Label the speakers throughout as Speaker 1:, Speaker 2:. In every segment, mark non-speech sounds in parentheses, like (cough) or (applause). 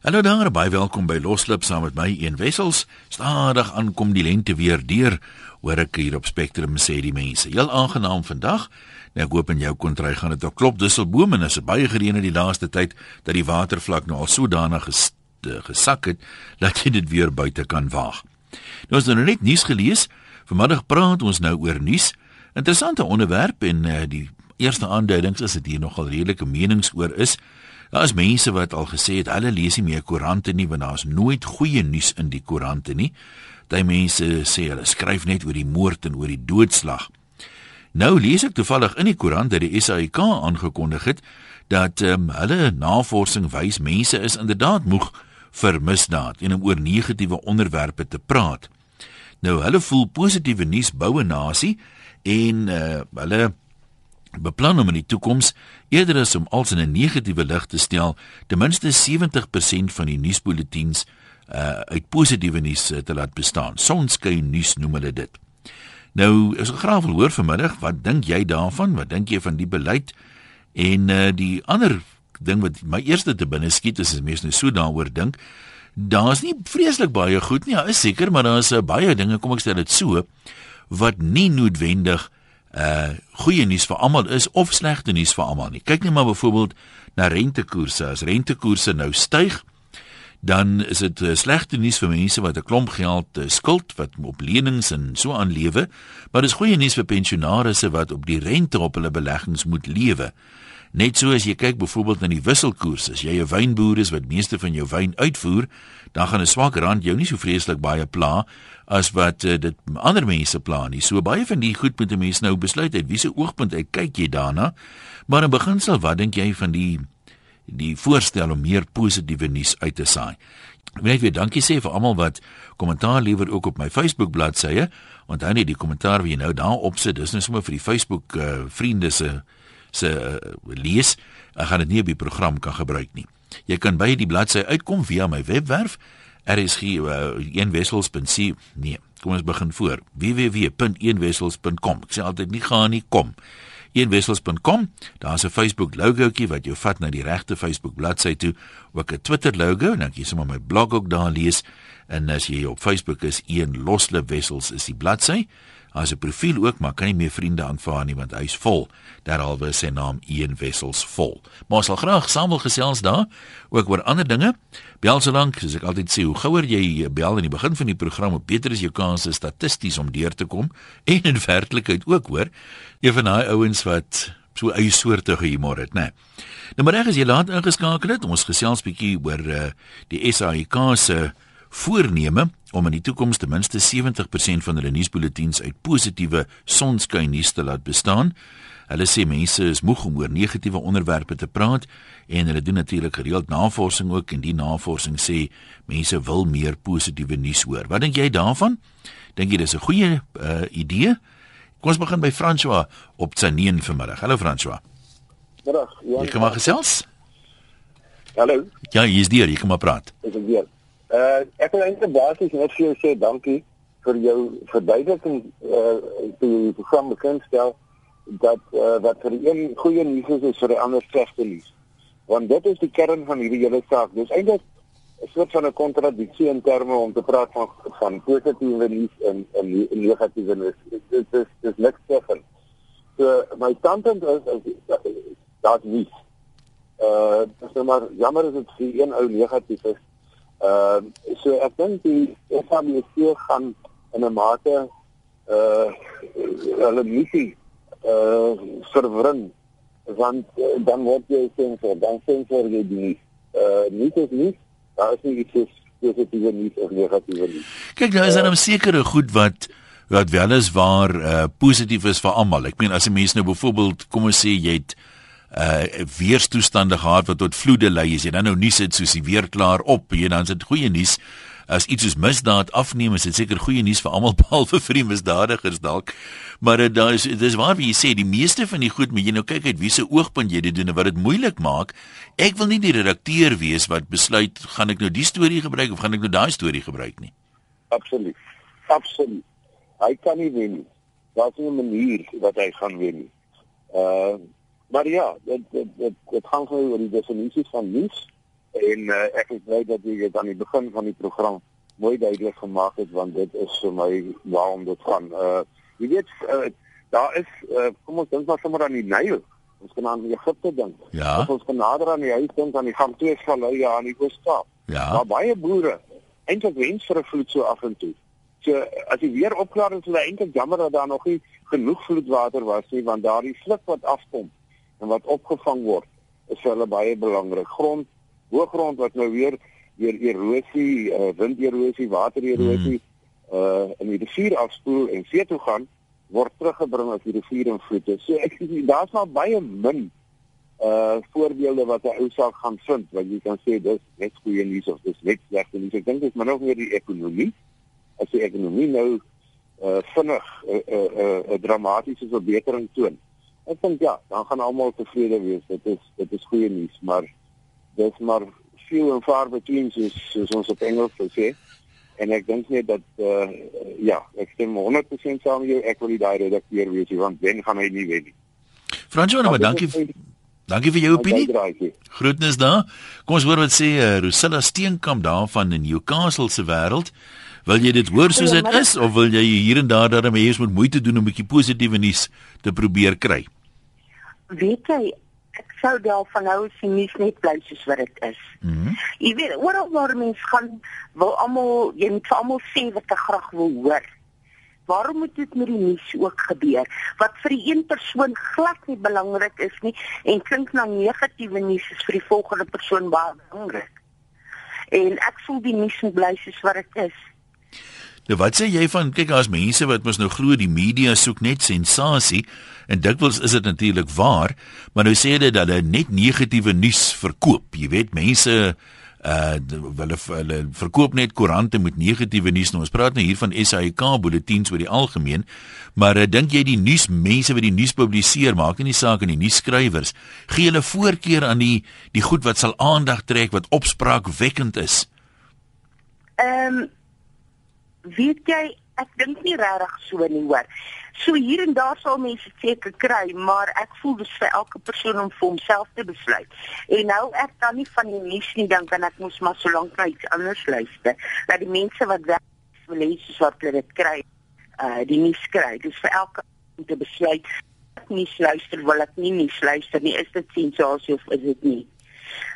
Speaker 1: Hallo daar, baie welkom by Loslip saam met my een wessels. Stadig aankom die lente weer deur, hoor ek hier op Spectrum sê die mense. Heel aangenaam vandag. Nou ek hoop en jou kontry gaan dit ook klop. Disselboom en is baie gereën in die laaste tyd dat die watervlak nou al sodanig ges, gesak het dat jy dit weer buite kan waag. Nou ons het nou net nuus gelees. Vanmiddag praat ons nou oor nuus. Interessante onderwerp en uh, die eerste aanduidings is dit hier nogal redelike menings oor is. Daar is mense wat al gesê het hulle lees nie meer koerante nie want daar's nooit goeie nuus in die koerante nie. Daai mense sê hulle skryf net oor die moord en oor die doodslag. Nou lees ek toevallig in die koerant dat die SAIK aangekondig het dat um, hulle navorsing wys mense is inderdaad moeg vir misdaad en om oor negatiewe onderwerpe te praat. Nou hulle voel positiewe nuus bou 'n nasie en uh, hulle beplan om in die toekoms eerder as om als in 'n negatiewe lig te stel, ten minste 70% van die nuusbulletins uh uit positiewe nuus uh, te laat bestaan. Sonskyn nuus noem hulle dit. Nou, sou graag wil hoor vanmiddag, wat dink jy daarvan? Wat dink jy van die beleid? En uh die ander ding wat my eerste te binne skiet is as mense nou so daaroor dink, daar's nie vreeslik baie goed nie, ja, is seker, maar daar's uh, baie dinge, kom ek sê dit so, wat nie noodwendig uh goeie nuus vir almal is of slegte nuus vir almal nie. Kyk net maar byvoorbeeld na rentekoerse. As rentekoerse nou styg, dan is dit uh, slegte nuus vir mense wat 'n klomp geld uh, skuld wat op lenings en so aan lewe, maar dis goeie nuus vir pensionaarsse wat op die rente op hulle beleggings moet lewe. Net so as jy kyk byvoorbeeld na die wisselkoers, as jy 'n wynboer is wat meeste van jou wyn uitvoer, dan gaan 'n swak rand jou nie so vreeslik baie pla as wat uh, dit ander mense pla nie. So baie van die goed moet 'n mens nou besluit uit wiese oogpunt uit kyk jy daarna. Maar in beginsel, wat dink jy van die die voorstel om meer positiewe nuus uit te saai? Ek wil net weer dankie sê vir almal wat kommentaar lewer ook op my Facebook bladsye. Onthou net die kommentaar wat jy nou daar opsit, dis nou sommer vir die Facebook uh, vriende se se uh, lees. Ek gaan dit nie op die program kan gebruik nie. Jy kan by die bladsy uitkom via my webwerf rsg1wessels.c uh, nee kom ons begin voor. Www.1wessels.com ek sê altyd nie gaan nie kom. eenwessels.com daar's 'n Facebook logoetjie wat jou vat na die regte Facebook bladsy toe ook 'n Twitter logo en dan jy sommer my blog ook daar lees en as jy op Facebook is een losle wessels is die bladsy as 'n profiel ook, maar kan nie meer vriende aanvaar nie want hy's vol. Derhalwe is sy naam Een Wessels vol. Maar sal graag saam wil gesels daar ook oor ander dinge. Bel so lank, soos ek altyd sê, hoe gouer jy bel in die begin van die program, hoe beter is jou kanse statisties om deur te kom (laughs) en in werklikheid ook hoor. Een van daai ouens wat so eie soorte humor het, né? Nou maar reg as jy laat ingeskakel het, ons gesels bietjie oor uh, die SAIK se voorneme om in die toekoms ten minste 70% van hulle nuusbulletins uit positiewe sonskyn nuus te laat bestaan. Hulle sê mense is moeg om oor negatiewe onderwerpe te praat en hulle doen natuurlik gereeld navorsing ook en die navorsing sê mense wil meer positiewe nuus hoor. Wat dink jy daarvan? Dink jy dis 'n goeie uh, idee? Kom ons begin by François op Tsaneen vanmiddag. Hallo François.
Speaker 2: Middag.
Speaker 1: Ja. Jy kom maar gesels.
Speaker 2: Hallo.
Speaker 1: Ja, jy's hier, jy kom maar praat.
Speaker 2: Ek is hier. Uh ek wil eintlik basies net vir jou sê dankie vir jou verduideliking uh toe jy die program bekendstel dat uh wat vir die een goeie nuus is, is vir die ander slegte nuus. Want dit is die kern van hierdie hele saak. Dis eintlik 'n soort van 'n kontradiksie in terme om te praat van van positiewe nuus en en negatiewe nuus. Dit is dis niks tegens. So my standpunt is is dat nie uh dis nou maar jammer as dit vir een ou negatief is Ehm uh, so ek dink die SABC gaan in 'n mate uh hulle missie uh verwring want uh, dan word jy sensor, dan sensor jy die uh nie dit nie. Daar is nie iets positief nie of negatief nie.
Speaker 1: Kyk, daar is dan 'n sekere goed wat wat wel is waar uh positief is vir almal. Ek meen as 'n mens nou byvoorbeeld kom ons sê jy het uh weerstoestande gehad wat tot vloede lei as jy dan nou nuus het soos die weer klaar op jy dan is dit goeie nuus. As iets soos misdaad afneem is dit seker goeie nuus vir almal (laughs) behalwe vir die misdadigers dalk. Maar dit daar is dis waar wie jy sê die meeste van die goed moet jy nou kyk uit wie se oogpunt jy dit doen en wat dit moeilik maak. Ek wil nie die redakteur wees wat besluit gaan ek nou die storie gebruik of gaan ek nou daai storie gebruik nie.
Speaker 2: Absoluut. Absoluut. Hy kan nie wen nie. Daar's 'n manier wat hy gaan wen uh Maar ja, dit dit dit, dit gaan gou oor die definisie van nuus En uh, ek is bly dat jy dit aan die begin van die program mooi duidelik gemaak het want dit is vir my waarom dit gaan. Uh jy weet uh, daar is uh, kom ons dink maar sommer aan die Nyl. Ons kan aan Egipte dink.
Speaker 1: Ja.
Speaker 2: Ons nader aan die huis dink aan die Gamtoesvallei aan die Oos-Kaap.
Speaker 1: Ja.
Speaker 2: Daar baie boere eintlik wens vir 'n vloed so af en toe. So as die weer opklaar is hulle eintlik jammer dat daar nog nie genoeg vloedwater was nie want daardie sluk wat afkom en wat opgevang word is vir hulle baie belangrik. Grond, hoëgrond wat nou weer weer erosie, uh, winderosie, watererosie mm. uh in die rivier afspoel en see toe gaan word teruggebring as die rivier in vloede. So ek sê daar's maar baie min uh voorbeelde wat 'n ou saak gaan vind wat jy kan sê dis net goeie nuus of dis net slegte nuus. Ek dink dit is maar nog meer die ekonomie. As die ekonomie nou uh vinnig 'n uh, 'n uh, uh, uh, dramatiese verbetering toon. Ek dink ja, dan gaan almal tevrede wees. Dit is dit is goeie nuus, maar dis maar few and far between soos, soos ons op Engels sê. En ek dink net dat uh ja, ek stem 100% saam met jou. Ek wil die daai redakteur wees, want wen gaan hy nie wen nie.
Speaker 1: Fransjo, nou, dankie. Dankie vir jou opinie. Groetnis daar. Kom ons hoor wat sê uh, Rosella Steenkamp daar van in Newcastle se wêreld. Wil jy dit hoor soos dit is of wil jy hier en daar daarmee eens moet moeite doen om 'n bietjie positiewe nuus te probeer kry?
Speaker 3: Weet jy, ek sou daarvan hou as die nuus net bly soos wat dit is. Mm jy weet, oral waar mense gaan, wil almal, jy moet almal sê wat hulle graag wil hoor. Waarom moet dit met die nuus ook gebeur? Wat vir die een persoon glad nie belangrik is nie en klink na negatiewe nuus is vir die volgende persoon baie belangrik. En ek voel die nuus moet bly soos wat dit is.
Speaker 1: Nou wat sê jy van kyk daar's mense wat mos nou glo die media soek net sensasie en dikwels is dit natuurlik waar, maar nou sê hulle dat hulle net negatiewe nuus verkoop. Jy weet mense uh hulle hulle verkoop net koerante met negatiewe nuus. Nou ons praat nou hier van SAK bulletins oor die algemeen, maar uh, dink jy die nuus mense wat die nuus publiseer, maak nie saak aan die nuusskrywers, gee hulle voorkeur aan die die goed wat sal aandag trek, wat opspraakwekkend is?
Speaker 3: Ehm um, weet jy, ek dink nie regtig so nie hoor. So hier en daar sal mense seker kry, maar ek voel dis vir elke persoon om vir homself te besluit. En nou ek kan nie van die nuus nie dink en ek moes maar so lank na iets anders luister. Dat die mense wat wil lees wat hulle dit kry, uh die nuus kry. Dis vir elke om te besluit ek nie luister wil ek nie nuus luister nie. Is dit sensasie of is dit nie?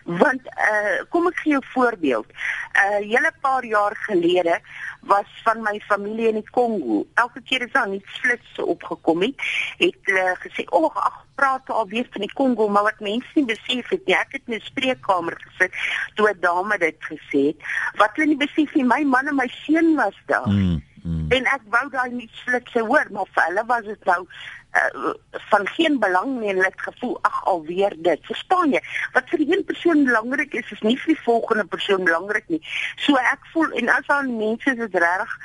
Speaker 3: Want uh kom ek gee jou 'n voorbeeld. 'n uh, Hele paar jaar gelede was van my familie in die Kongo. Elke keer as daar iets flits opgekom het, het hulle gesê, "Ag, oh, ag, praat alweer van die Kongo," maar wat mense nie besef het nie, ek het in 'n spreekkamer gesit toe 'n dame dit gesê het, wat hulle nie besef nie, my man en my seun was daar. Mm, mm. En ek wou daai nie flits hoor, maar vir hulle was dit nou uh, van geen belang nie en het gevoel ag alweer dit. Verstaan jy? Wat vir een persoon belangrik is is nie vir die volgende persoon belangrik nie. So ek voel en as al mense is reg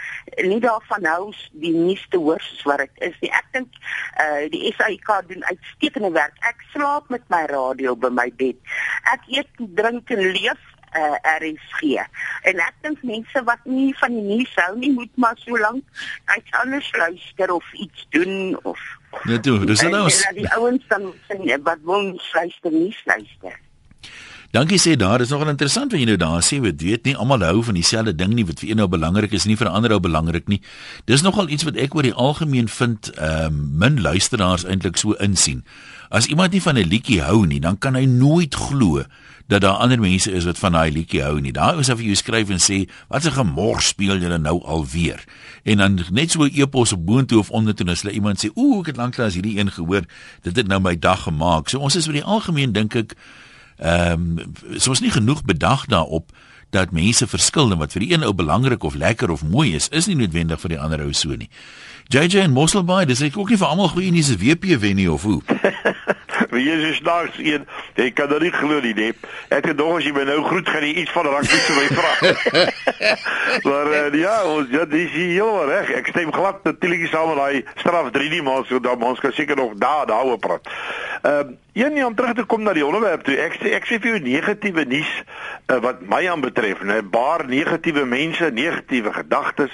Speaker 3: nie daarvan hou die nuus te hoor soos wat dit is nie. Ek dink uh, die SAK doen uitstekende werk. Ek slaap met my radio by my bed. Ek eet drink en leef uh, RSG. En ek dink mense wat nie van die nuus hou nie, moet maar so lank iets anders luister of iets doen of
Speaker 1: Ja, toe, dis nou.
Speaker 3: Die ouens dan sê wat wil luister nie luister.
Speaker 1: Dankie sê daar is nogal interessant wat jy nou daar sê, weet weet nie almal hou van dieselfde ding nie wat vir een nou belangrik is nie vir 'n ander ou belangrik nie. Dis nogal iets wat ek oor die algemeen vind ehm um, min luisteraars eintlik so insien. As iemand nie van 'n liedjie hou nie, dan kan hy nooit glo dat daar ander mense is wat van daai liedjie hou nie. Daai is of jy skryf en sê, "Wat 'n gemors speel julle nou alweer?" En dan net so 'n epos op boontoe of ondertoe as hulle iemand sê, "Ooh, ek het lanklaas hierdie een gehoor. Dit het nou my dag gemaak." So ons is oor die algemeen dink ek ehm um, soos nie genoeg bedag daarop dat mense verskil en wat vir die een ou belangrik of lekker of mooi is, is nie noodwendig vir die ander ou so nie. JJ en Mosselbaai, dis ek ook nie vir almal goeie nuus is WP wen nie of hoe. (laughs)
Speaker 4: Wie is jy snaaks een? Jy kan dit nie glo nie, nee. Ek het dog as jy my nou groet gaan jy iets van rugby vir my vra. (laughs) maar uh, ja, ons ja, dis hier reg. Ek stem glad natuurlik saam met daai straf 3 nie, maar so dan ons kan seker nog daar daaroor praat. Ehm uh, Een nie om terug te kom na die onderwerp toe. Ek sê ek sê vir jou negatiewe nuus uh, wat my aanbetref, 'n baar negatiewe mense, negatiewe gedagtes.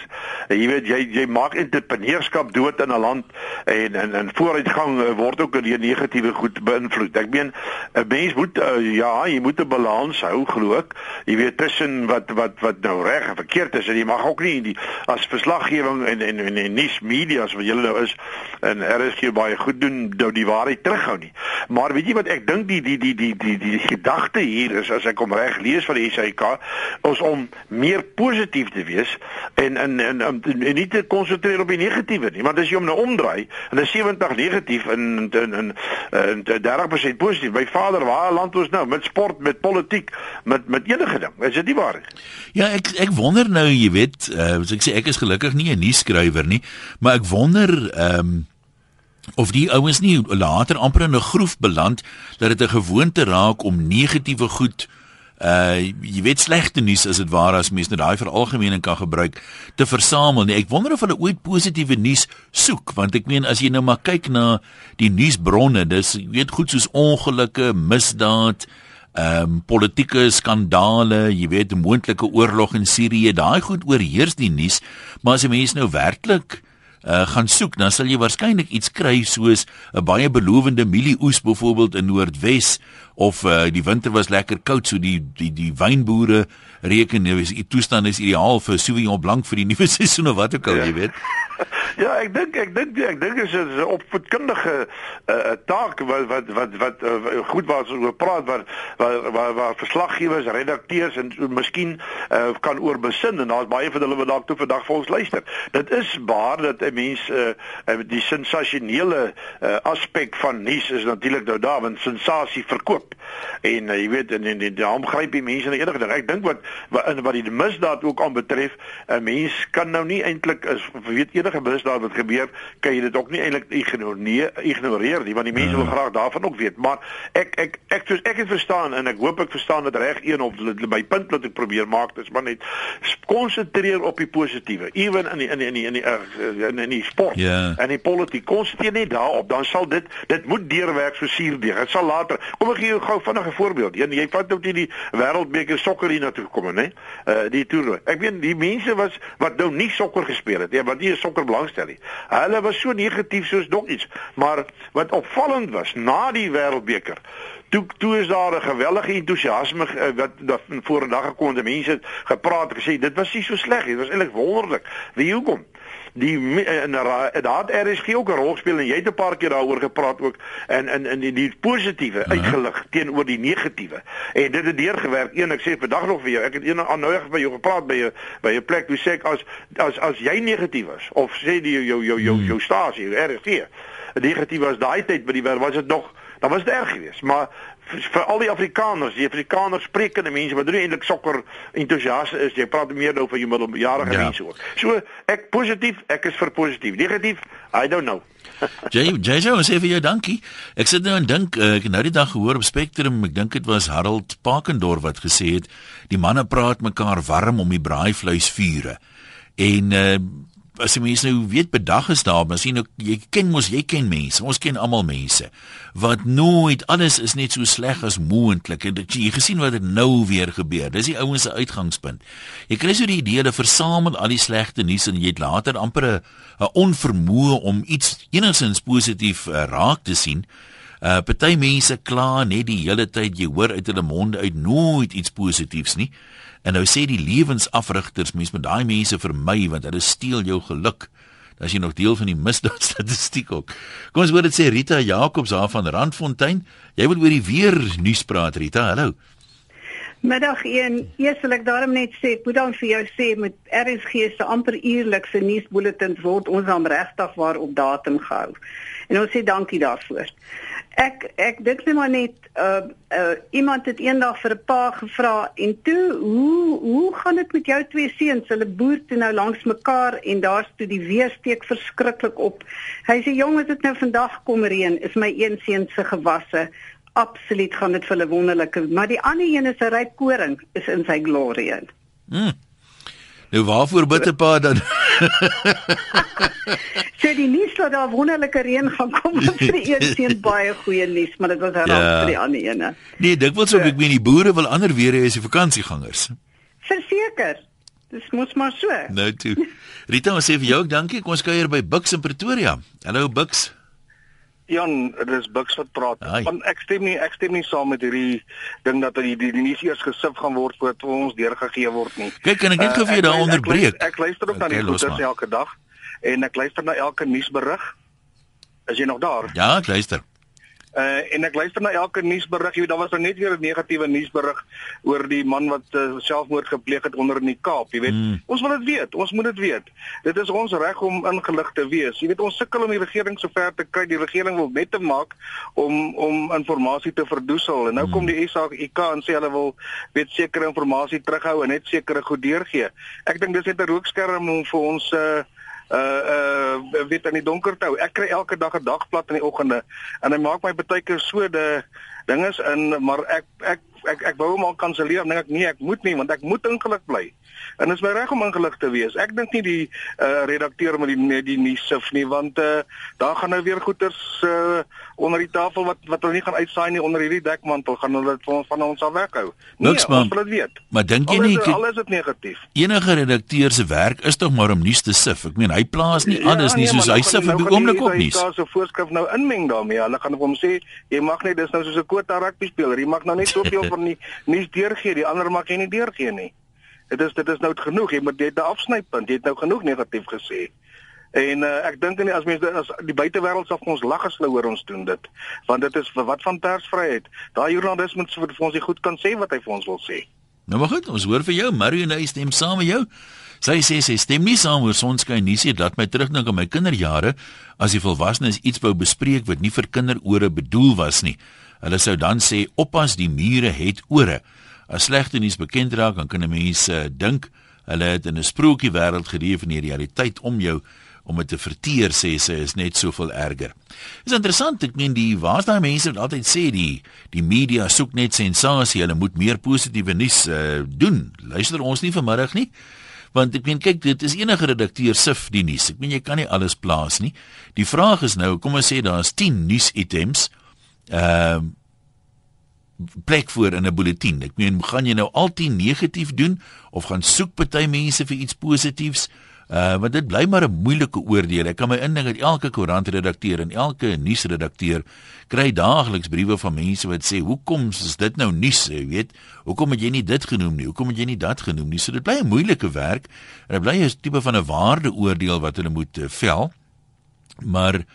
Speaker 4: Uh, jy weet jy jy maak entrepreneurskap dood in 'n land en en en vooruitgang uh, word ook deur negatiewe goed beïnvloed. Ek meen 'n mens moet uh, ja, jy moet 'n balans hou glo ek. Jy weet tussen wat wat wat nou reg en verkeerd is en jy mag ook nie die as verslaggewing en en en, en nuus media wat julle nou is en RSG baie goed doen, nou die waarheid terughou nie. Maar weet jy wat ek dink die die die die die die, die gedagte hier is as ek hom reg lees van die SAK is om meer positief te wees en en en, en, en nie te konsentreer op die negatiewe nie. Want as jy hom nou omdraai en is 70 negatief en en en, en 30% positief by vader waar land ons nou? Met sport met politiek met met enige ding. Is dit nie waar
Speaker 1: Ja ek ek wonder nou jy weet uh, ek sê ek is gelukkig nie 'n nuusskrywer nie maar ek wonder ehm um, of die ouens nie later amper in 'n groef beland dat dit 'n gewoonte raak om negatiewe goed uh jy weet slegte nuus as dit waar as mense nou daai veralgemening kan gebruik te versamel nie. Ek wonder of hulle ooit positiewe nuus soek want ek meen as jy nou maar kyk na die nuusbronne, dis jy weet goed soos ongelukke, misdaad, ehm um, politieke skandale, jy weet moontlike oorlog in Sirië, daai goed oorheers die nuus, maar as 'n mens nou werklik uh, gaan soek, dan sal jy waarskynlik iets kry soos 'n baie belowende mielieoes byvoorbeeld in Noordwes of uh, die winter was lekker koud so die die die wynboere reken nou is die toestand is ideaal vir Sauvignon Blanc vir die (laughs) nuwe seisoen of wat ook al ja. jy weet. (laughs)
Speaker 4: Ja, ek dink ek dink ek dink is 'n opvoedkundige uh, taak wat wat wat wat uh, goed was oor praat waar waar waar, waar verslaggewers, redakteurs en miskien uh, kan oor besin en daar's baie van hulle wat dalk toe vandag vir ons luister. Dit is waar dat 'n mens uh, die sensasionele uh, aspek van nuus is natuurlik nou daar want sensasie verkoop. En uh, jy weet en en daarom gryp die mense na enige ding. Ek dink wat wat in wat die misdaad ook aanbetref, 'n mens kan nou nie eintlik is weet enige misdaad wat gebeur, kan jy dit ook nie eintlik ignoreer ignoreer nie, want die mense wil ja. graag daarvan ook weet. Maar ek ek ek soos ek het verstaan en ek hoop ek verstaan dit reg een of by punt wat ek probeer maak, dis maar net konsentreer op die positiewe. Ewen in die in die in die in die, uh, in, in die sport yeah. Ja. en die politiek konsentreer net daarop, dan sal dit dit moet deurwerk so suurdeeg. Dit sal later. Kom ek gee jou gou vinnige voorbeeld. Een jy vat nou die, die wêreldbeker sokker hier na toe gekom, hè? Uh die toernooi. Ek weet die mense was wat nou nie sokker gespeel het, ja, nie sokker belangstel nie. Hulle was so negatief soos nog iets. Maar wat opvallend was na die wêreldbeker Toe toe is daar 'n gewellige entoesiasme uh, wat dat voor 'n dag gekom het. Mense gepraat en gesê dit was nie so sleg nie. Dit was eintlik wonderlik. Wie hoekom? Die en daar het RSG ook 'n rol gespeel en jy het 'n paar keer daaroor gepraat ook en in in die, die positiewe -huh. uitgelig teenoor die negatiewe. En dit het deurgewerk. Een ek sê vandag nog vir jou, ek het een aan nou by jou gepraat by 'n by 'n plek toe sê ek as as as jy negatief was of sê die jou jou jou hmm. jou stasie RSG negatief was daai tyd by die was dit nog dan was dit erg geweest. Maar vir al die Afrikaners, die Afrikaners sprekende mense wat eintlik sokker entoesiaste is, jy praat meer nou van jou middeljarige ja. mense ook. So ek positief, ek is vir positief. Negatief, I don't know. (laughs)
Speaker 1: Jay, Jay, ons sê vir jou dankie. Ek sit nou en dink, uh, ek het nou die dag gehoor op Spectrum, ek dink dit was Harold Pakendorf wat gesê het, die manne praat mekaar warm om die braaivleisvure. En uh, as jy mens nou weet bedag is daar, maar sien nou jy ken mos jy ken mense. Ons ken almal mense wat nooit alles is net so sleg as moontlik en dit jy gesien wat dit nou weer gebeur. Dis die ouens se uitgangspunt. Jy kry so die idee hulle versamel al die slegte nuus en jy het later amper 'n onvermoë om iets enigsins positief uh, raak te sien. Uh party mense kla net die hele tyd jy hoor uit hulle monde uit nooit iets positiefs nie. En nou sê die lewensafrigters, mens moet daai mense vermy want hulle steel jou geluk. Is jy nog deel van die misdaadstatistiek ook. Kom ons hoor dit sê Rita Jacobs daar van Randfontein. Jy wil oor die weer nuus praat Rita. Hallo.
Speaker 5: Middag 1. Eers wil ek daarom net sê, moet dan vir jou sê met RSG se amper uurlikse nuusbulletins word ons aan regtig waar op datum gehou. En ons sê dankie daarvoor. Ek ek dink net maar net uh uh iemand het eendag vir 'n pa gevra en toe hoe hoe gaan dit met jou twee seuns? Hulle boer toe nou langs mekaar en daar's toe die weersteek verskriklik op. Hy sê jong, as dit nou vandag kom reën, is my een seun se gewasse absoluut gaan dit vir hulle wonderlike, maar die ander een is 'n ryk koring is in sy glorie.
Speaker 1: Mm. Nou waarvoor bid 'n pa dan? (laughs)
Speaker 5: so die nuus dat daar wonderlike reën gaan kom (laughs) was vir die een seun baie goeie nuus, maar dit was ramp
Speaker 1: Ja.
Speaker 5: vir die ander ene.
Speaker 1: Nee, dikwels ook ek meen die boere wil ander weer hê as die vakansiegangers.
Speaker 5: Verseker. Dis mos maar so.
Speaker 1: Nou toe. Rita, ons sê vir jou ook dankie. Kom ons kuier by Bux in Pretoria. Hallo Bux.
Speaker 6: Jan, dit is Bucks wat praat. Want ek stem nie ek stem nie saam met hierdie ding dat die die, die nuus eers gesif gaan word voordat ons deurgegee word nie.
Speaker 1: Kyk, kan ek net gou vir jou daar
Speaker 6: ek- ek
Speaker 1: onderbreek?
Speaker 6: luister- Ek luister ook na
Speaker 1: Okay,
Speaker 6: die
Speaker 1: los
Speaker 6: goeters elke dag en ek luister na elke nuusberig. Is jy nog daar?
Speaker 1: Ja, ek luister.
Speaker 6: Uh en ek luister na elke nuusberig. Jy weet daar was nou net weer 'n negatiewe nuusberig oor die man wat uh, selfmoord gepleeg het onder in die Kaap, jy weet.
Speaker 1: Mm.
Speaker 6: Ons wil dit weet. Ons moet dit weet. Dit is ons reg om ingelig te wees. Jy weet ons sukkel om die regering sover te kry. Die regering wil net te maak om om inligting te verdoesel. En nou kom die SAIK en sê hulle wil weet sekere inligting terughou en net sekere goed deurgee. Ek dink dis net 'n rookskerm om vir ons uh uh uh weet in die donker te hou. Ek kry elke dag 'n dagblad in die oggende en hy maak my baie keer so de dinges in maar ek ek ek ek wou hom al kanselleer dink ek nee, ek moet nie want ek moet ingelig bly. En is my reg om ingelig te wees. Ek dink nie die uh redakteur met die net die nuus sif nie want uh daar gaan nou weer goeters uh onder die tafel wat wat hulle nie gaan uitsaai nie onder hierdie dekmantel gaan hulle dit van ons van ons af weghou. Nee,
Speaker 1: Niks, man.
Speaker 6: ons wil dit weet.
Speaker 1: Maar dink jy nie
Speaker 6: al is dit negatief.
Speaker 1: enige redakteur se werk is tog maar om nuus te sif. Ek meen hy plaas nie alles nie
Speaker 6: nee,
Speaker 1: soos
Speaker 6: maar
Speaker 1: hy sif op die oomblik op nuus.
Speaker 6: Daar se voorskrif nou inmeng daarmee. Hulle gaan vir hom sê jy mag net dis nou soos 'n kwota rugby speler. Jy mag nou net soveel (laughs) van die nuus deurgee, die ander mag jy nie deurgee nie. Dit is dit is nou genoeg. Jy moet dit afsnypunt. Jy het nou genoeg negatief gesê. En uh, ek dink nie as mense as die buitewêreld sal ons lag as hulle hoor ons doen dit. Want dit is wat van persvryheid. Daai joernalis moet vir ons nie goed kan sê wat hy vir ons wil sê.
Speaker 1: Nou maar goed, ons hoor vir jou. Marion stem saam met jou. Sy sê sy stem nie saam oor sonskyn nie. Sy laat my terugdink aan my kinderjare as die volwassenes iets wou bespreek wat nie vir kinderore bedoel was nie. Hulle sou dan sê oppas die mure het ore. As slegte nuus bekend raak, dan kan 'n mens uh, dink hulle het in 'n sprokie wêreld geleef en die realiteit om jou om dit te verteer sê sy is net soveel erger. Dis interessant, ek meen die waar's daai mense wat altyd sê die die media soek net sensasie, hulle moet meer positiewe nuus uh, doen. Luister ons nie vanmiddag nie. Want ek meen kyk, dit is enige redakteur sif die nuus. Ek meen jy kan nie alles plaas nie. Die vraag is nou, kom ons sê daar's 10 nuusitems. Ehm uh, plek voor in 'n bulletin. Ek meen, gaan jy nou altyd negatief doen of gaan soek party mense vir iets positiefs? Uh want dit bly maar 'n moeilike oordeel. Ek kan my indink dat elke koerantredakteur en elke nuusredakteur kry daagliks briewe van mense wat sê, "Hoekom is dit nou nuus?" Jy weet, "Hoekom het jy nie dit genoem nie? Hoekom het jy nie dat genoem nie?" So dit bly 'n moeilike werk. En dit bly 'n tipe van 'n waardeoordeel wat hulle moet uh, vel. Maar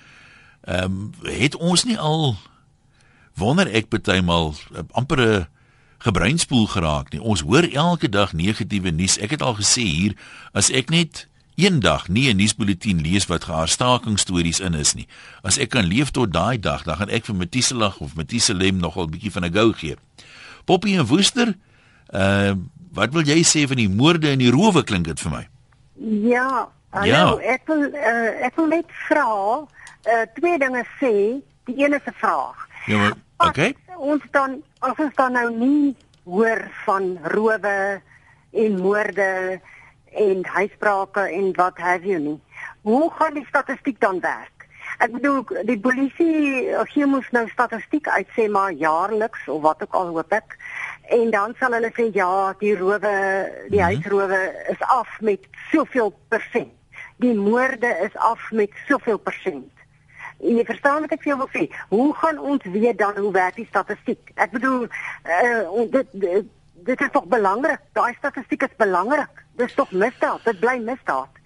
Speaker 1: ehm um, het ons nie al wonder ek partymal uh, amper 'n gebreinspoel geraak nie. Ons hoor elke dag negatiewe nuus. Ek het al gesê hier as ek net eendag nie 'n nuusbulletin lees wat gehaarstakingstories in is nie. As ek kan leef tot daai dag, dan gaan ek vir Matisselag of Matisselem nogal 'n bietjie van 'n gou gee. Poppy en Woester, uh wat wil jy sê van die moorde en die rowe klink dit vir my?
Speaker 7: Ja, hallo,
Speaker 1: Ja.
Speaker 7: ek wil uh, ek wil net vra uh, twee dinge sê. Die een is 'n vraag.
Speaker 1: Ja, maar okay.
Speaker 7: As ons dan as ons dan nou nie hoor van rowe en moorde en huisbrake en wat have you nie. Hoe gaan die statistiek dan werk? Ek bedoel die polisie gee mos nou statistiek uit sê maar jaarliks of wat ook al hoop ek. En dan sal hulle sê ja, die rowe, die
Speaker 1: Mhm.
Speaker 7: huisrowe is af met soveel persent. Die moorde is af met soveel persent. En jy verstaan wat ek vir jou wil sê. Hoe gaan ons weet dan hoe werk die statistiek? Ek bedoel uh dit, dit dit is tog belangrik. Daai statistiek is belangrik. Dis tog misdaad. Dit bly misdaad.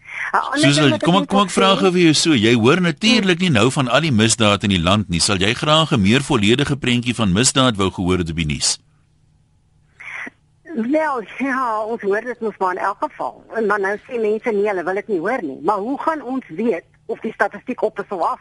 Speaker 1: Susan,
Speaker 7: wat
Speaker 1: kom ek kom ek vra gou vir jou so. Jy hoor natuurlik nie nou van al die misdaad in die land nie. Sal jy graag 'n meer volledige prentjie van misdaad wou gehoor het op die nuus?
Speaker 7: Wel, ja, ons hoor dit mos maar in elk geval. En dan nou sê mense nee, hulle wil dit nie hoor nie. Maar hoe gaan ons weet of die statistiek op is of af?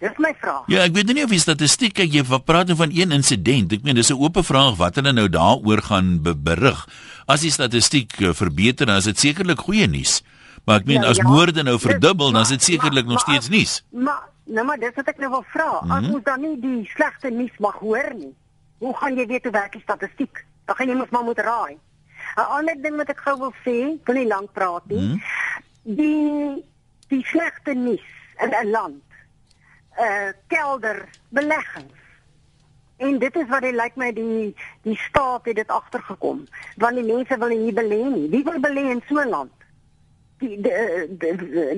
Speaker 7: Dis my vraag.
Speaker 1: Ja, ek weet nie of die statistiek kyk jy praat nou van een insident. Ek meen dis 'n oop vraag wat hulle nou daaroor gaan be berig. As die statistiek uh, verbeter, dan is dit sekerlik goeie nuus. Maar ek meen
Speaker 7: Ja,
Speaker 1: as
Speaker 7: ja.
Speaker 1: moorde nou
Speaker 7: Dis-
Speaker 1: verdubbel, dan is dit sekerlik nog steeds nuus.
Speaker 7: Maar nou maar dis wat ek nou wil vra. As
Speaker 1: Mhm.
Speaker 7: ons dan nie die slegte nuus mag hoor nie, hoe gaan jy weet hoe werk die statistiek? Dan gaan jy mos maar moet raai. 'n Ander ding wat ek gou wil sê, wil nie lank praat nie.
Speaker 1: Mhm.
Speaker 7: die die slegte nuus in 'n land uh kelder beleggings. En dit is wat dit lyk my die die staat het dit agtergekom. Want die mense wil nie hier belê nie. Wie wil belê in so 'n land? Die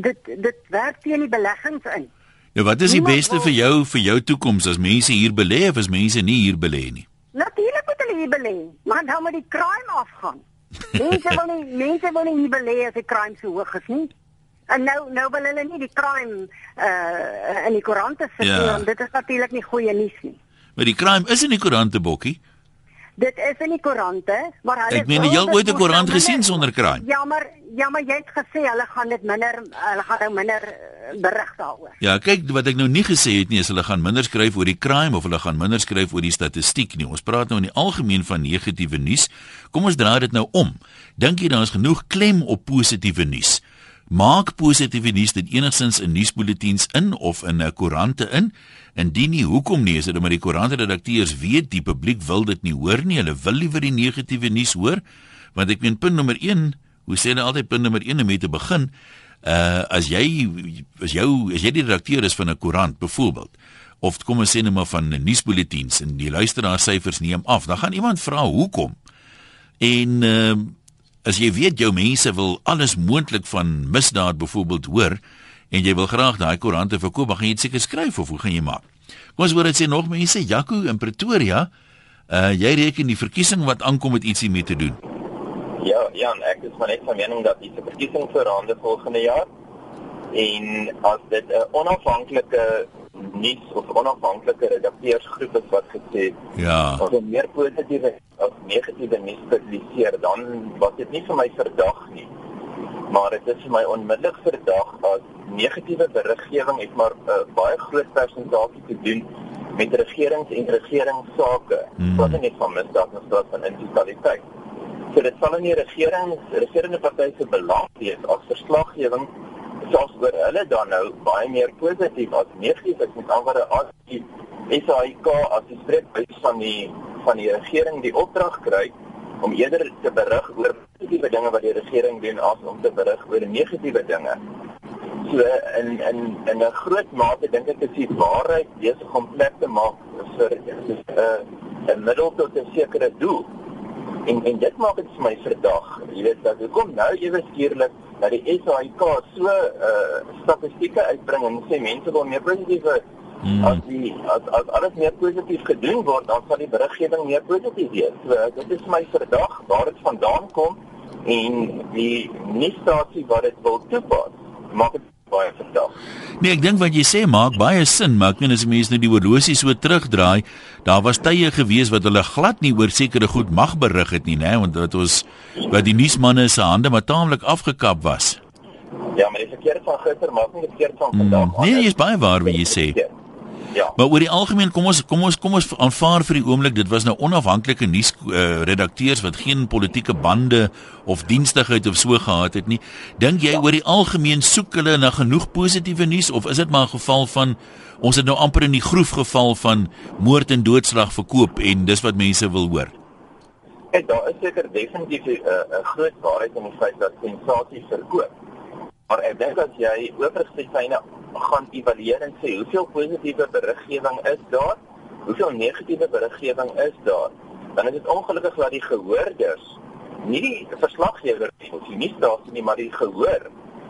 Speaker 7: dit dit werk teen die beleggings in.
Speaker 1: Ja, wat is die beste vir jou vir jou toekoms as mense hier belê of as mense nie hier belê nie?
Speaker 7: Natuurlik moet hulle hier belê, maar dan moet die crime afgaan. (laughs) Mense wil nie mense wil nie hier belê as die crime so hoog is nie. En nou nou wil hulle nie die crime uh in die koerante sit ja. nie, dit is natuurlik nie goeie nuus nie.
Speaker 1: Maar die crime is in die koerante bokkie.
Speaker 7: Dit is in die koerante, maar hulle
Speaker 1: Ek meen jy het ooit 'n koerant gesien sonder crime?
Speaker 7: Ja, maar ja, maar jy het gesê hulle gaan dit minder hulle gaan nou minder uh, berig daaroor.
Speaker 1: Ja, kyk wat ek nou nie gesê het nie is hulle gaan minder skryf oor die crime of hulle gaan minder skryf oor die statistiek nie. Ons praat nou in die algemeen van negatiewe nuus. Kom ons draai dit nou om. Dink jy daar is genoeg klem op positiewe nuus? Maak positiewe nuus dit enigstens in nuusbulletins in of in 'n koerante in? Indien nie, hoekom nie? Is dit omdat die koerantredakteurs weet die publiek wil dit nie hoor nie. Hulle wil liewer die negatiewe nuus hoor. Want ek meen punt nommer 1, hoe sê hulle altyd punt nommer 1 om mee te begin? Uh as jy as jou as jy die redakteur is van 'n koerant byvoorbeeld of kom ons sê net maar van 'n nuusbulletins en die luisteraarsyfers neem af, dan gaan iemand vra hoekom. En uh as jy weet jou mense wil alles moontlik van misdaad byvoorbeeld hoor en jy wil graag daai koerante verkoop, dan gaan jy dit seker skryf of hoe gaan jy maak? Kom ons hoor dit sê nog mense, Jaco in Pretoria, uh jy reken die verkiesing wat aankom met ietsie mee te doen.
Speaker 8: Ja, ja, ek is van net van mening dat die verkiesing verander volgende jaar en as dit 'n onafhanklike nuus of onafhanklike redakteursgroep is wat gesê
Speaker 1: ja,
Speaker 8: of meer positiewe of negatiewe nuus publiseer, dan was dit nie vir my verdag nie. Maar dit is vir my onmiddellik verdag as negatiewe beriggewing het maar 'n uh, baie groot persentasie te doen met regerings en regeringsake.
Speaker 1: Hmm.
Speaker 8: Wat net van misdaad en staat van integriteit. So dit sal in die regering, regerende partye se belang wees as verslaggewing selfs oor hulle dan nou baie meer positief as negatief is met ander as die SAIK as die spreekbuis van die van die regering die opdrag kry om eerder te berig oor positiewe dinge wat die regering doen as om te berig oor negatiewe dinge. So in in in 'n groot mate dink ek is die waarheid besig om plek te maak vir 'n uh, 'n middel tot 'n sekere doel. En en dit maak dit vir my verdag. Jy weet dat hoekom nou ewe skielik dat die SAIK so uh statistieke uitbring en sê mense wil meer positiewe Hmm. As die as, as alles meer positief gedoen word, dan sal die beriggewing meer positief wees. So dit is my verdag waar dit vandaan kom en die nuusstasie wat dit wil toepas. Maak dit baie verdag.
Speaker 1: Nee, ek dink wat jy sê maak baie sin, maar ek meen as mense nou die horlosie so terugdraai, daar was tye gewees wat hulle glad nie oor sekere goed mag berig het nie, né, want dit was wat die nuusmanne se hande maar taamlik afgekap was.
Speaker 8: Ja, maar die verkeerd van gister maak nie die verkeerd van vandag.
Speaker 1: Mm, nee, jy's baie waar wat jy sê. Ja.
Speaker 8: Ja.
Speaker 1: Maar oor die algemeen kom ons kom ons kom ons aanvaar vir die oomblik dit was nou onafhanklike nuus uh, redakteurs wat geen politieke bande of dienstigheid of so gehad het nie. Dink jy ja. oor die algemeen soek hulle na genoeg positiewe nuus of is dit maar 'n geval van ons het nou amper in die groef geval van moord en doodslag verkoop en dis wat mense wil hoor?
Speaker 8: Ek daar is seker definitief 'n uh, groot waarheid in die feit dat sensasie verkoop. Maar ek dink as jy oorsigsyne gaan evalueer en sê hoeveel positiewe beriggewing is daar, hoeveel negatiewe beriggewing is daar, dan is dit ongelukkig dat die gehoorders nie die verslaggewer of die nuusstasie nie, maar die gehoor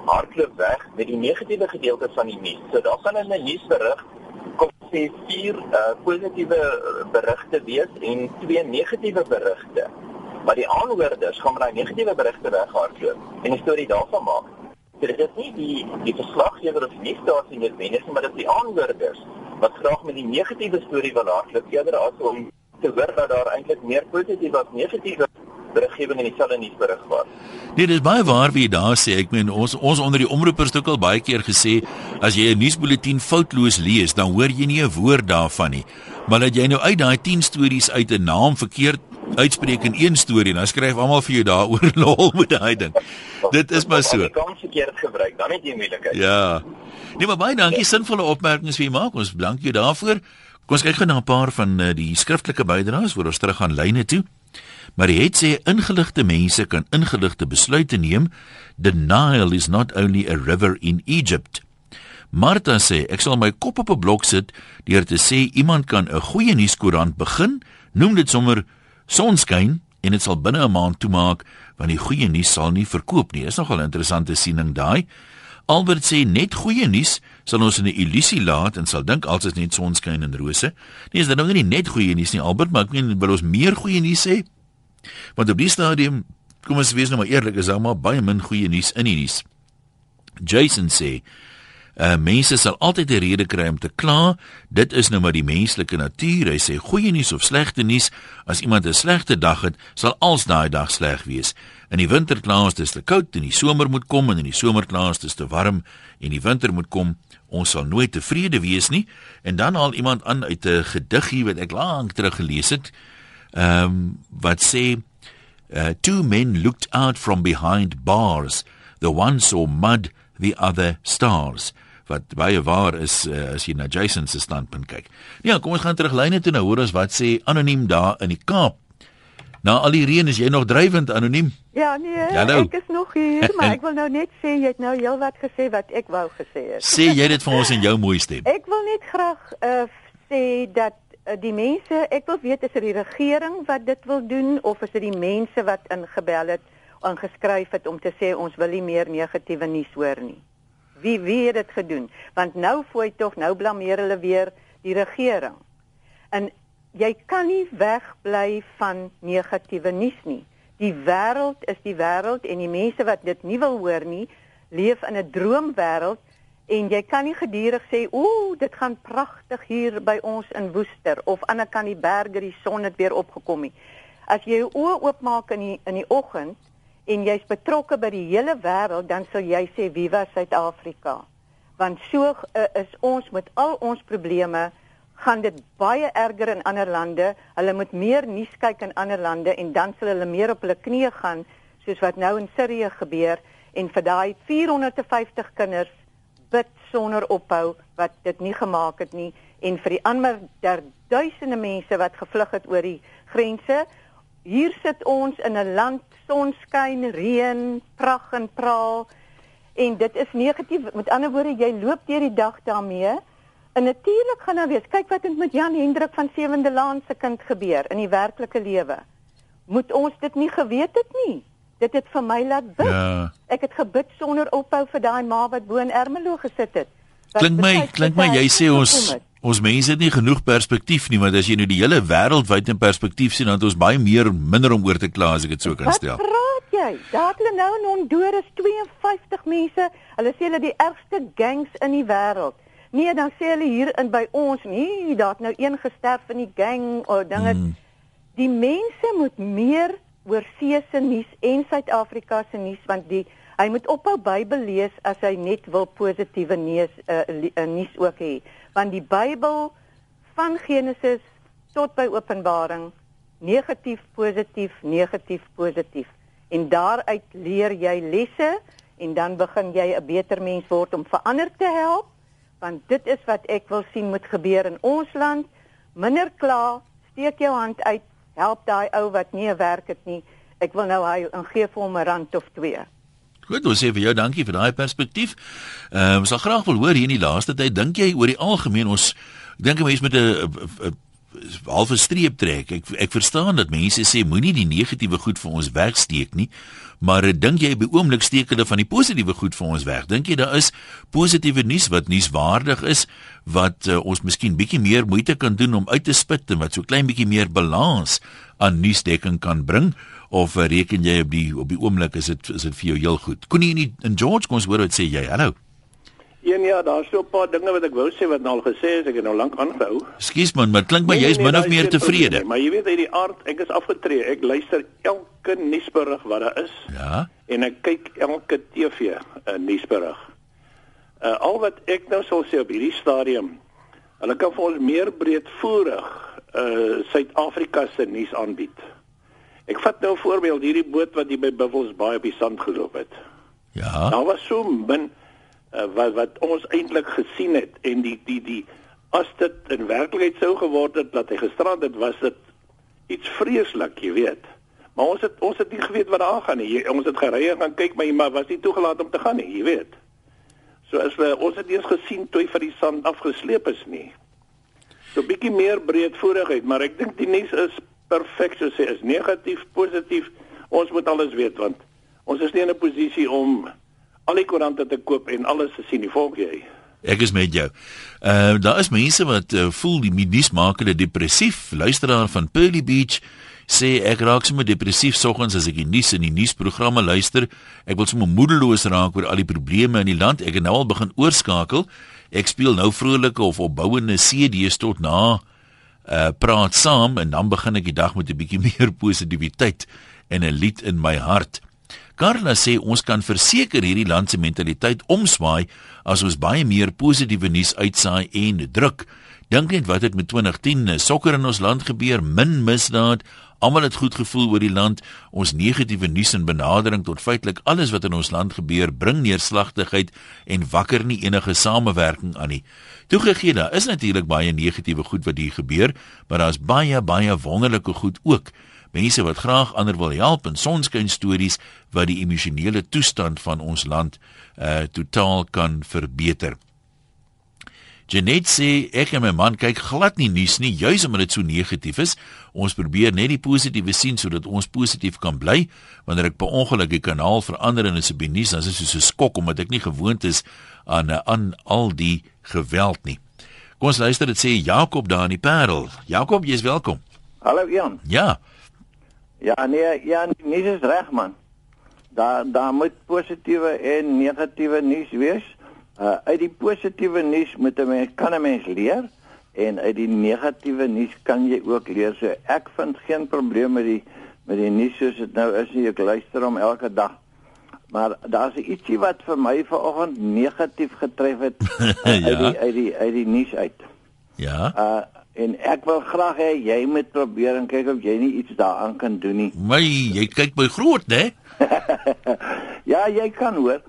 Speaker 8: hardloop weg met die negatiewe gedeelte van die nuus. So daar gaan in 'n nuusberig kom sê vier uh, positiewe berigte wees en twee negatiewe berigte. Maar die aanhoorders gaan met daai negatiewe berigte weghardloop en 'n storie daarvan maak. Dit is nie die die verslaggewer of die nuusstasie net mense, maar dit is die aanhoorders wat graag met die negatiewe storie wil hardloop eerder as om te hoor dat daar eintlik meer positief as negatiewe beriggewing in dieselfde nuusberig was.
Speaker 1: Nee, dis baie waar wie daar sê. Ek meen ons ons onder die omroepers het ook al baie keer gesê as jy 'n nuusbulletin foutloos lees, dan hoor jy nie 'n woord daarvan nie. Maar dat jy nou uit daai 10 stories uit 'n naam verkeerd uitspreek in een storie, dan skryf almal vir jou daaroor (laughs) lol met daai ding. Dit is maar so.
Speaker 8: Jy kan verkeerd gebruik, dan het jy moeilikheid.
Speaker 1: Ja. Nee, maar baie dankie, sinvolle opmerkings vir maak. Ons dank jou daarvoor. Kom ons kyk gou na 'n paar van uh, die skriftelike bydraes voor ons terug aan lyne toe. Maar hy het sê ingeligte mense kan ingeligte besluite neem. The Nile is not only a river in Egypt. Martha sê ek sal my kop op 'n blok sit deur te sê iemand kan 'n goeie nuuskoerant begin, noem dit sommer sonskyn en dit sal binne 'n maand toemaak want die goeie nuus sal nie verkoop nie. Is nogal 'n interessante siening daai. Albert sê net goeie nuus sal ons in 'n illusie laat en sal dink alles is net sonskyn en rose. Nee, is dit nou nie net goeie nuus nie, Albert, maar ek meen wil ons meer goeie nuus hê? Want op die stadium, kom ons wees nou maar eerlik, is daar maar baie min goeie nuus in die nuus. Jason sê Uh mense sal altyd 'n rede kry om te kla. Dit is nou maar die menslike natuur. Hy sê goeie nuus of slegte nuus, as iemand 'n slegte dag het, sal als daai dag sleg wees. In die winter kla ons dis te koud en die somer moet kom en in die somer kla ons dis te warm en die winter moet kom. Ons sal nooit tevrede wees nie. En dan haal iemand aan uit 'n gediggie wat ek lank terug gelees het. Ehm um, wat sê uh, two men looked out from behind bars. The one saw mud, the other stars wat baie waar is uh, as jy na Jason se standpunt kyk. Ja, kom ons gaan terug lyne toe nou hoor ons wat sê anoniem daar in die Kaap. Na al die reën is jy nog drywend anoniem?
Speaker 9: Ja, nee,
Speaker 1: Hallo.
Speaker 9: ek is nog hier, maar ek wil nou net sê jy het nou heelwat gesê wat ek wou gesê het.
Speaker 1: Sê jy dit vir ons in jou mooi stem? (laughs)
Speaker 9: Ek wil net graag uh, sê dat uh, die mense, ek wil weet is dit die regering wat dit wil doen of is dit die mense wat ingebel het, aangeskryf het om te sê ons wil nie meer negatiewe nuus hoor nie. Wie wie het dit gedoen? Want nou fooi tog nou blameer hulle weer die regering. En jy kan nie wegbly van negatiewe nuus nie. Die wêreld is die wêreld en die mense wat dit nie wil hoor nie, leef in 'n droomwêreld en jy kan nie gedurig sê ooh, dit gaan pragtig hier by ons in Woester of aan die kant die berge die son het weer opgekom nie. As jy jou oë oopmaak in die in die oggend en jy's betrokke by die hele wêreld, dan sal jy sê viva Suid-Afrika. Want so uh, is ons met al ons probleme gaan dit baie erger in ander lande. Hulle moet meer nuus kyk in ander lande en dan sal hulle meer op hulle knieë gaan soos wat nou in Sirië gebeur en vir daai 450 kinders bid sonder ophou wat dit nie gemaak het nie en vir die ander duisende mense wat gevlug het oor die grense. Hier sit ons in 'n land sonskyn, reën, pragt en praal en dit is negatief. Met ander woorde, jy loop deur die dag daarmee. En natuurlik gaan nou wees, kyk wat het met Jan Hendrik van Sewende Laan se kind gebeur in die werklike lewe. Moet ons dit nie geweet het nie. Dit het vir my laat bid. Ja. Ek het gebid sonder ophou vir daai ma wat bo in Ermelo gesit het.
Speaker 1: Klink my, klink my jy sê ons ons mense het nie genoeg perspektief nie, want as jy nou die hele wêreld wyd in perspektief sien, dan het ons baie meer minder om oor te kla as ek dit so kan stel.
Speaker 9: Wat praat jy? Daar het hulle nou in Honduras 52 mense. Hulle sê hulle die ergste gangs in die wêreld. Nee, dan sê hulle hier in by ons, nee, daar het nou een gesterf in die gang of dinge. Mm. Die mense moet meer oor see se nuus en Suid-Afrika se nuus want die hy moet ophou Bybel lees as hy net wil positiewe nuus uh, uh, nuus ook hê want die Bybel van Genesis tot by Openbaring negatief positief negatief positief. En daaruit leer jy lesse en dan begin jy 'n beter mens word om verander te help want dit is wat ek wil sien moet gebeur in ons land. Minder kla steek jou hand uit help daai ou wat nie 'n werk het nie. Ek wil nou hy en gee vir hom 'n rand of twee
Speaker 1: Goed, ons sê vir jou dankie vir daai perspektief. Ehm um, ons sal graag wil hoor hier in die laaste tyd dink jy oor die algemeen ons dink 'n mens met 'n halfe streep trek. Ek ek verstaan dat mense sê moenie die negatiewe goed vir ons wegsteek nie, maar dink jy by oomblik steek hulle van die positiewe goed vir ons weg? Dink jy daar is positiewe nuus wat nuuswaardig is wat uh, ons miskien bietjie meer moeite kan doen om uit te spit en wat so klein bietjie meer balans aan nuusdekking kan bring? Of uh, reken jy op die op die oomblik is dit is dit vir jou heel goed. Koenie in, in George kom ons hoor wat sê jy. Hallo.
Speaker 10: Een ja, daar's so 'n paar dinge wat ek wou sê wat nou al gesê is, ek het nou lank aangehou.
Speaker 1: Skus man, maar klink my nee, jy's nee, min of meer tevrede.
Speaker 10: Nie, maar jy weet uit die aard, ek is afgetree. Ek luister elke nuusberig wat daar is.
Speaker 1: Ja.
Speaker 10: En ek kyk elke TV 'n uh, nuusberig. Uh, al wat ek nou sal sê op hierdie stadium, hulle kan vir ons meer breedvoerig uh Suid-Afrika se nuus aanbied. Ek vat nou 'n voorbeeld hierdie boot wat hier by Buffels Bay op die sand geloop het.
Speaker 1: Ja.
Speaker 10: Daar was so min uh, wat wat ons eintlik gesien het en die die die as dit in werklikheid sou geword het dat hy gestrand het, was dit iets vreeslik, jy weet. Maar ons het ons het nie geweet wat daar aangaan nie. Ons het gery en gaan kyk, maar maar was nie toegelaat om te gaan nie, jy weet. So as we ons het eers gesien toe hy vir die sand afgesleep is nie. So bietjie meer breedvoerigheid, maar ek dink die nuus is perfek so sê is negatief, positief. Ons moet alles weet want ons is nie in 'n posisie om al die koerante te koop en alles te sien nie, volg jy?
Speaker 1: Ek is met jou. Uh daar is mense wat uh, voel die nuus maak hulle depressief. Luisteraar van Pearly Beach sê ek raak sommer depressief soggens as ek die nuus in die nuusprogramme luister. Ek wil sommer moedeloos raak oor al die probleme in die land. Ek het nou al begin oorskakel. Ek speel nou vrolike of opbouende CD's tot na uh praat saam en dan begin ek die dag met 'n bietjie (laughs) meer positiwiteit en 'n lied in my hart. Carla sê ons kan verseker hierdie land se mentaliteit omswaai as ons baie meer positiewe nuus uitsaai en druk. Dink net wat het met 2010 sokker in ons land gebeur, min misdaad, Almal het goed gevoel oor die land. Ons negatiewe nuus en benadering tot feitelik alles wat in ons land gebeur, bring neerslagtigheid en wakker nie enige samewerking aan nie. Toegegee, daar is natuurlik baie negatiewe goed wat hier gebeur, maar daar's baie baie wonderlike goed ook. Mense wat graag ander wil help en sonskyn stories wat die emosionele toestand van ons land uh totaal kan verbeter. Janet sê ek en my man kyk glad nie nuus nie, juis omdat dit so negatief is. Ons probeer net die positiewe sien sodat ons positief kan bly. Wanneer ek per ongeluk die kanaal verander en dit is op die nuus, dan is dit so 'n skok omdat ek nie gewoond is aan aan al die geweld nie. Kom ons luister dit sê Jakob daar in die Parel. Jakob, jy's welkom.
Speaker 11: Hallo Jan.
Speaker 1: Ja.
Speaker 11: Ja, nee, ja, nuus is reg man. Daar daar moet positiewe en negatiewe nuus wees. Uh uit die positiewe nuus moet 'n mens kan 'n mens leer en uit die negatiewe nuus kan jy ook leer. So ek vind geen probleem met die met die nuus soos dit nou is nie. Ek luister hom elke dag. Maar daar's ietsie wat vir my vanoggend negatief getref het ja. (laughs) uit die uit die uit die nuus uit.
Speaker 1: Ja.
Speaker 11: Uh en ek wil graag hê jy moet probeer en kyk of jy nie iets daaraan kan doen nie.
Speaker 1: My, jy kyk my groot, né? (laughs)
Speaker 11: ja, jy kan hoor.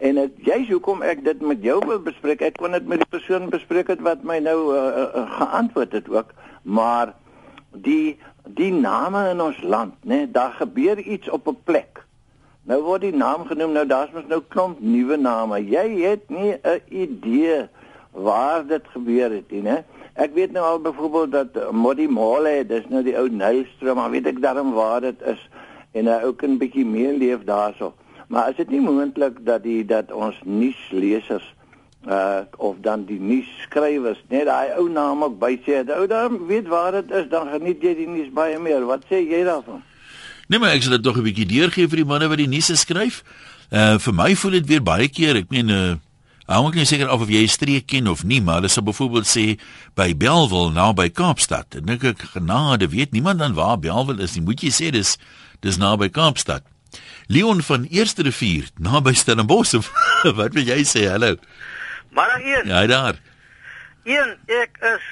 Speaker 11: En dit jy's hoekom ek dit met jou wil bespreek. Ek kon dit met die persoon bespreek het wat my nou uh, uh, geantwoord het ook, maar die die name in ons land, né, nee, daar gebeur iets op 'n plek. Nou word die naam genoem, nou daar's mos nou klomp nuwe name. Jy het nie 'n idee waar dit gebeur het nie, né? Ek weet nou al byvoorbeeld dat Modi Mole, dis nou die ou Nylstroom, maar weet ek darm waar dit is en hy ook 'n bietjie meer leef daarso. Maar is dit nie moontlik dat die dat ons nuuslesers uh of dan die nuusskrywers net daai ou naam ook by sê, ou dan weet waar dit is, dan geniet jy die nuus baie meer. Wat sê jy daarvan?
Speaker 1: Nee, maar ek sal dit tog 'n bietjie deurgee vir die manne wat die nuus skryf. Uh vir my voel dit weer baie keer, ek meen uh Hou ek nie seker of jy streek ken of nie, maar hulle sal byvoorbeeld sê by Belwel naby Kaapstad. En dink ek genade, weet niemand dan waar Belwel is nie. Moet jy sê dis dis naby Kaapstad. Leon van Eerste Rivier naby Stellenbosch. (laughs) Wat wil jy sê? Hallo.
Speaker 12: Maar hier.
Speaker 1: Ja, daar.
Speaker 12: Een, ek is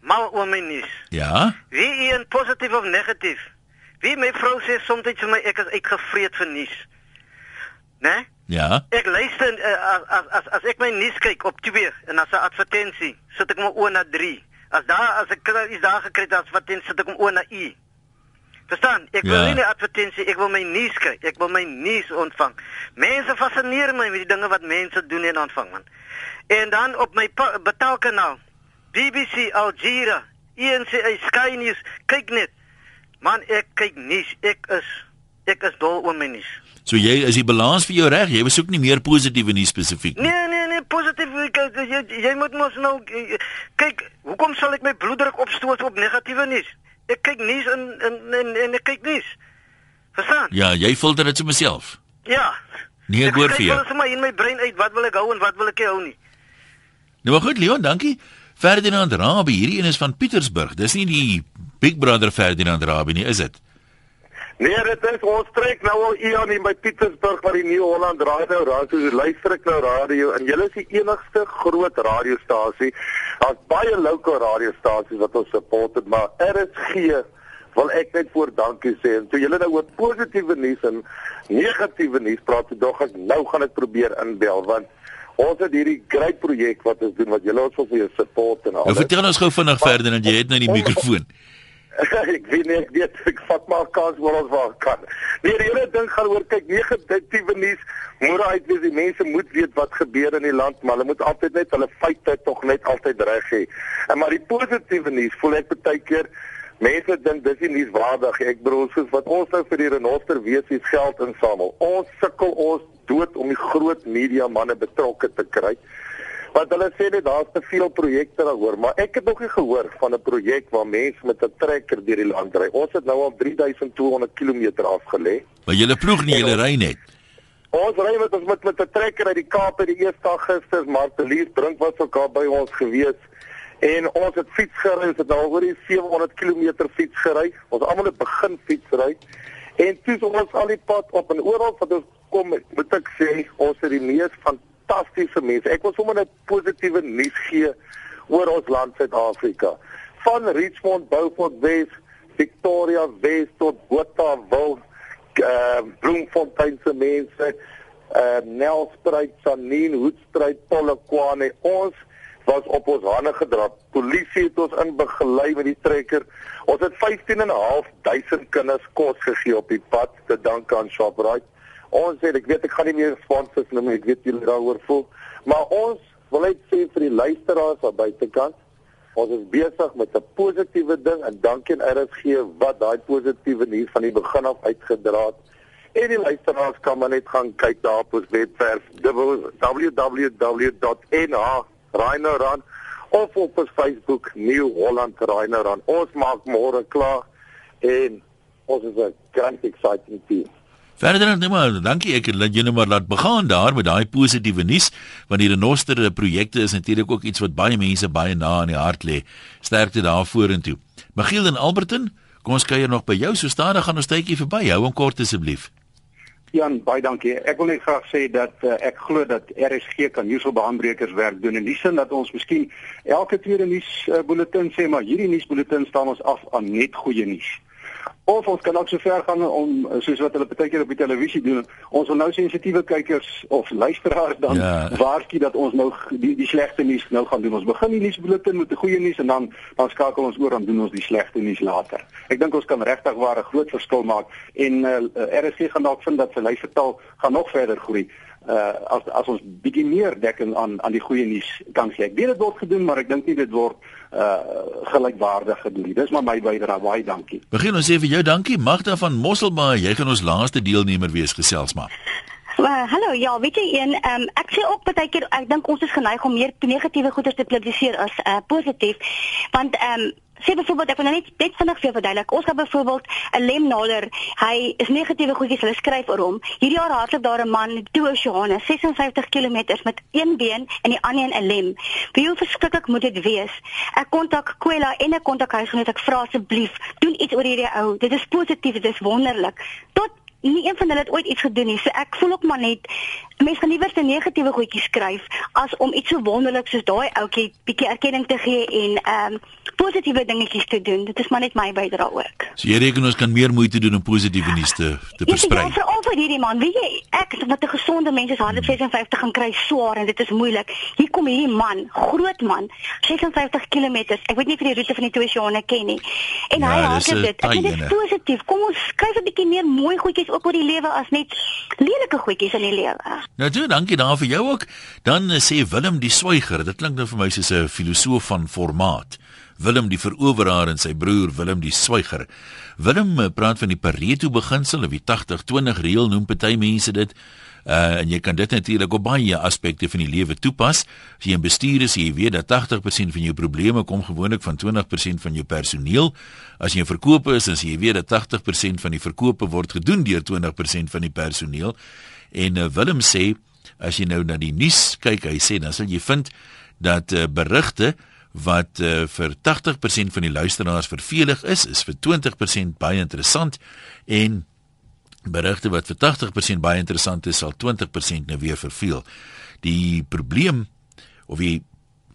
Speaker 12: mal oor my nuus.
Speaker 1: Ja.
Speaker 12: Wie een positief of negatief? Wie my vrou sê soms vir my ek is uitgevreet vir nuus. Né? Nee?
Speaker 1: Ja.
Speaker 12: Ek luister uh, as as as ek my nuus kyk op TV en as 'n advertensie, sit ek my oë na 3. As daar as ek is daar gekry dat advertensie sit ek my oë na U. Verstaan? Ek wil ja. nie 'n advertensie, ek wil my nuus kry. Ek wil my nuus ontvang. Mense fascineer my met die dinge wat mense doen en ontvang man. En dan op my betaalkanaal BBC Al Jazeera, ENCA Sky News, kyk net. Man, ek kyk nuus. Ek is ek is dol oor my nuus.
Speaker 1: So jy is die balans vir jou reg. Jy besoek nie meer positiewe nuus spesifiek
Speaker 12: nie. Nee, nee, nee, positief. Jy, jy moet mos nou kyk, hoekom sal ek my bloeddruk opstoot op negatiewe nuus? Ek kyk nuus en en en, en ek kyk nuus. Verstaan?
Speaker 1: Ja, jy filter dit vir myself.
Speaker 12: Ja.
Speaker 1: Nee, ek hoor vir jou.
Speaker 12: Ek wil sommer in my brein uit wat wil ek hou en wat wil ek hou nie.
Speaker 1: Nou maar goed, Leon, dankie. Ferdinand Rabie, hierdie een is van Pietersburg. Dis nie die Big Brother Ferdinand Rabie nie, is dit?
Speaker 13: Nee, dit is ons trek nou al Ian in by Pietersburg waar die New Holland Radio radio luister ek nou radio en julle is die enigste groot radiostasie. Daar's baie lokale radiostasies wat ons support, maar RSG wil ek net voor dankie sê. En toe julle nou oor positiewe nuus en negatiewe nuus praat, so dog ek nou gaan ek probeer inbel want ons het hierdie groot projek wat ons doen wat julle ons wil vir jou support en
Speaker 1: al. Nou vertel ons gou vinnig verder en jy het nou die mikrofoon. (laughs)
Speaker 13: ek weet nie ek weet ek vat maar kans waar ons waar kan. Nee, die hele ding gaan oor kyk negatiewe nuus. Moet uit wees die mense moet weet wat gebeur in die land, maar hulle moet altyd net hulle feite tog net altyd reg hê. En maar die positiewe nuus voel ek baie keer mense dink dis nie nuuswaardig. Ek bedoel soos wat ons nou vir die renoster wesies geld insamel. Ons sukkel ons dood om die groot media manne betrokke te kry. Want hulle sê net daar's te veel projekte daaroor, maar ek het nog nie gehoor van 'n projek waar mense met 'n trekker deur die land ry. Ons het nou al 3200 km afgelê.
Speaker 1: Maar julle ploeg nie, julle ry net.
Speaker 13: Ons ry met ons met met 'n trekker uit die Kaap uit die eerste Augustus, Martelies Brink was ook daar by ons gewees. En ons het fiets gery, ons het al oor die 700 km fiets gery. Ons almal het begin fietsry. En toe ons al die pad op en oral wat ons kom, moet ek sê, ons het die mees van fantastiese mense. Ek wil sommer 'n positiewe nuus gee oor ons land Suid-Afrika. Van Richmond, Beaufort West, Victoria West tot Botawil, uh Bloemfontein se mense, uh Nelspruit, Sanien, Hoedspruit, Polokwane. Ons was op ons hande gedra. Polisie het ons inbegelei met die trekker. Ons het 15 en 'n half duisend kinders kos gegee op die pad te danke aan Shoprite. Ons sê ek weet ek gaan nie meer sponsors noem ek weet julle daaroor voel, maar ons wil net sê vir die luisteraars aan buitekant, ons is besig met 'n positiewe ding en dankie aan RSG wat daai positiewe nuus van die begin af uitgedra het. En die luisteraars kan maar net gaan kyk daar op ons webwerf www.nh.rhinoran of op ons Facebook New Holland Rhinoran. Ons maak môre klaar en ons is 'n grand exciting team.
Speaker 1: Verder net maar, dankie ek laat julle maar laat begin daar met daai positiewe nuus want die renoster projekte is natuurlik ook iets wat baie mense baie na in die hart lê. Sterkte daar vorentoe. Magiel en Alberton, kom ons kuier nog by jou so stadig gaan ons tydjie verby. Hou hom kort asseblief.
Speaker 14: Jan, baie dankie. Ek wil net graag sê dat uh, ek glo dat RSG kan nuusbehandbrekers werk doen in die sin dat ons miskien elke tweede nuus uh, bulletin sê maar hierdie nuusbulletin staan ons af aan net goeie nuus. Of ons kan ook so ver gaan om soos wat hulle baie keer op die televisie doen, ons wil nou sensitiewe kykers of luisteraars dan ja. waarsku dat ons nou die die slegte nuus nou gaan doen. Ons begin die nuusbulletin met die goeie nuus en dan dan skakel ons oor en doen ons die slegte nuus later. Ek dink ons kan regtig waar 'n groot verskil maak en uh, eh, RSG gaan dalk vind dat sy luistertaal gaan nog verder groei uh as as ons bietjie meer dekking aan aan die goeie nuus kan gee. Ek weet dit word gedoen, maar ek dink nie dit word uh gelykwaardig gedoen nie. Dis maar my bydrae. Baie dankie.
Speaker 1: Begin ons sê vir jou dankie Magda van Mosselbaai. Jy gaan ons laaste deelnemer wees gesels maar.
Speaker 15: Uh, hallo, ja, weet jy een, um, ek sê ook baie keer ek dink ons is geneig om meer negatiewe goeie te publiseer as uh, positief. Want ehm um, sê byvoorbeeld ek wil nou net net vinnig vir verduidelik. Ons het byvoorbeeld 'n lemnader. Hy is negatiewe goedjies hulle skryf oor hom. Hierdie jaar hardloop daar 'n man toe Oceane 56 km met een been en die ander een 'n lem. Wie hoe verskriklik moet dit wees? Ek kontak Kwela en ek kontak huisgenoot. Ek vra asseblief, doen iets oor hierdie ou. Dit is positief, dit is wonderlik. Tot nie een van hulle het ooit iets gedoen nie. So ek voel ook maar net mense gaan liewer se negatiewe goedjies skryf as om iets so wonderlik soos daai ouetjie bietjie erkenning te gee en ehm um, positiewe dingetjies te doen. Dit is maar net my bydrae ook.
Speaker 1: So jy reken ons kan meer moeite doen om positiewe nuus te te versprei.
Speaker 15: Ja, veral vir hierdie man. Weet jy, ek wat 'n gesonde mens is, hardloop 56 gaan kry swaar en dit is moeilik. Hier kom hierdie man, groot man, 56 km. Ek weet nie jy die roete van die twee sjane ken nie. En ja, hy hardloop dit. Ek dink dit is positief. Kom ons skryf 'n bietjie meer mooi goedjies ook oor die lewe as net lelike goedjies in die lewe.
Speaker 1: Nou, toe, dankie daar vir jou ook. Dan uh, sê Willem die Swyger, dit klink nou vir my soos 'n filosoof van formaat. Willem die veroweraar en sy broer Willem die swyger. Willem eh, praat van die Pareto beginsel of die 80-20 reël noem party mense dit. Uh en jy kan dit natuurlik op baie aspekte van die lewe toepas. As jy 'n bestuurder is, jy weet dat 80% van jou probleme kom gewoonlik van 20% van jou personeel. As jy 'n verkoper is, dan jy weet dat 80% van die verkope word gedoen deur 20% van die personeel. En uh, Willem sê as jy nou na die nuus kyk, hy sê dan sal jy vind dat uh, berigte wat uh, vir 80% van die luisteraars vervelig is, is vir 20% baie interessant en berigte wat vir 80% baie interessant is, sal 20% nou weer verveel. Die probleem of die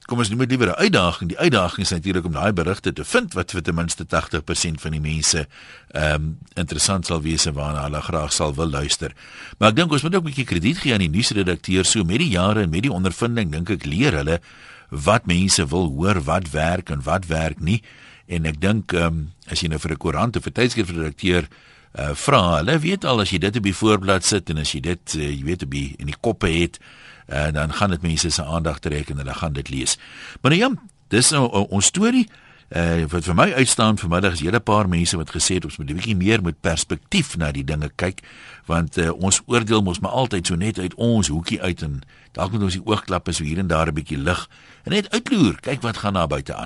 Speaker 1: kom ons noem dit liewer 'n uitdaging. Die uitdaging is natuurlik om daai berigte te vind wat vir ten minste 80% van die mense ehm um, interessant sal wees en waarna hulle graag sal wil luister. Maar ek dink ons moet ook 'n bietjie krediet gee aan die nuusredakteurs so met die jare en met die ondervinding dink ek leer hulle wat mense wil hoor, wat werk en wat werk nie. En ek dink ehm um, as jy nou vir 'n koerant of 'n tydskrifredakteur uh vra, hulle weet al as jy dit op die voorblad sit en as jy dit uh, jy weet op die in die koppe het, uh, dan gaan dit mense se aandag trek en hulle gaan dit lees. Maar nou ja, dis nou uh, ons storie. Uh wat vir my uitstaan vanmiddag is hele paar mense wat gesê het ons moet 'n bietjie meer met perspektief na die dinge kyk want uh, ons oordeel mos maar altyd so net uit ons hoekie uit en dalk moet ons die oogklappe so hier en daar 'n bietjie lig en net uitloer kyk wat gaan daar buite aan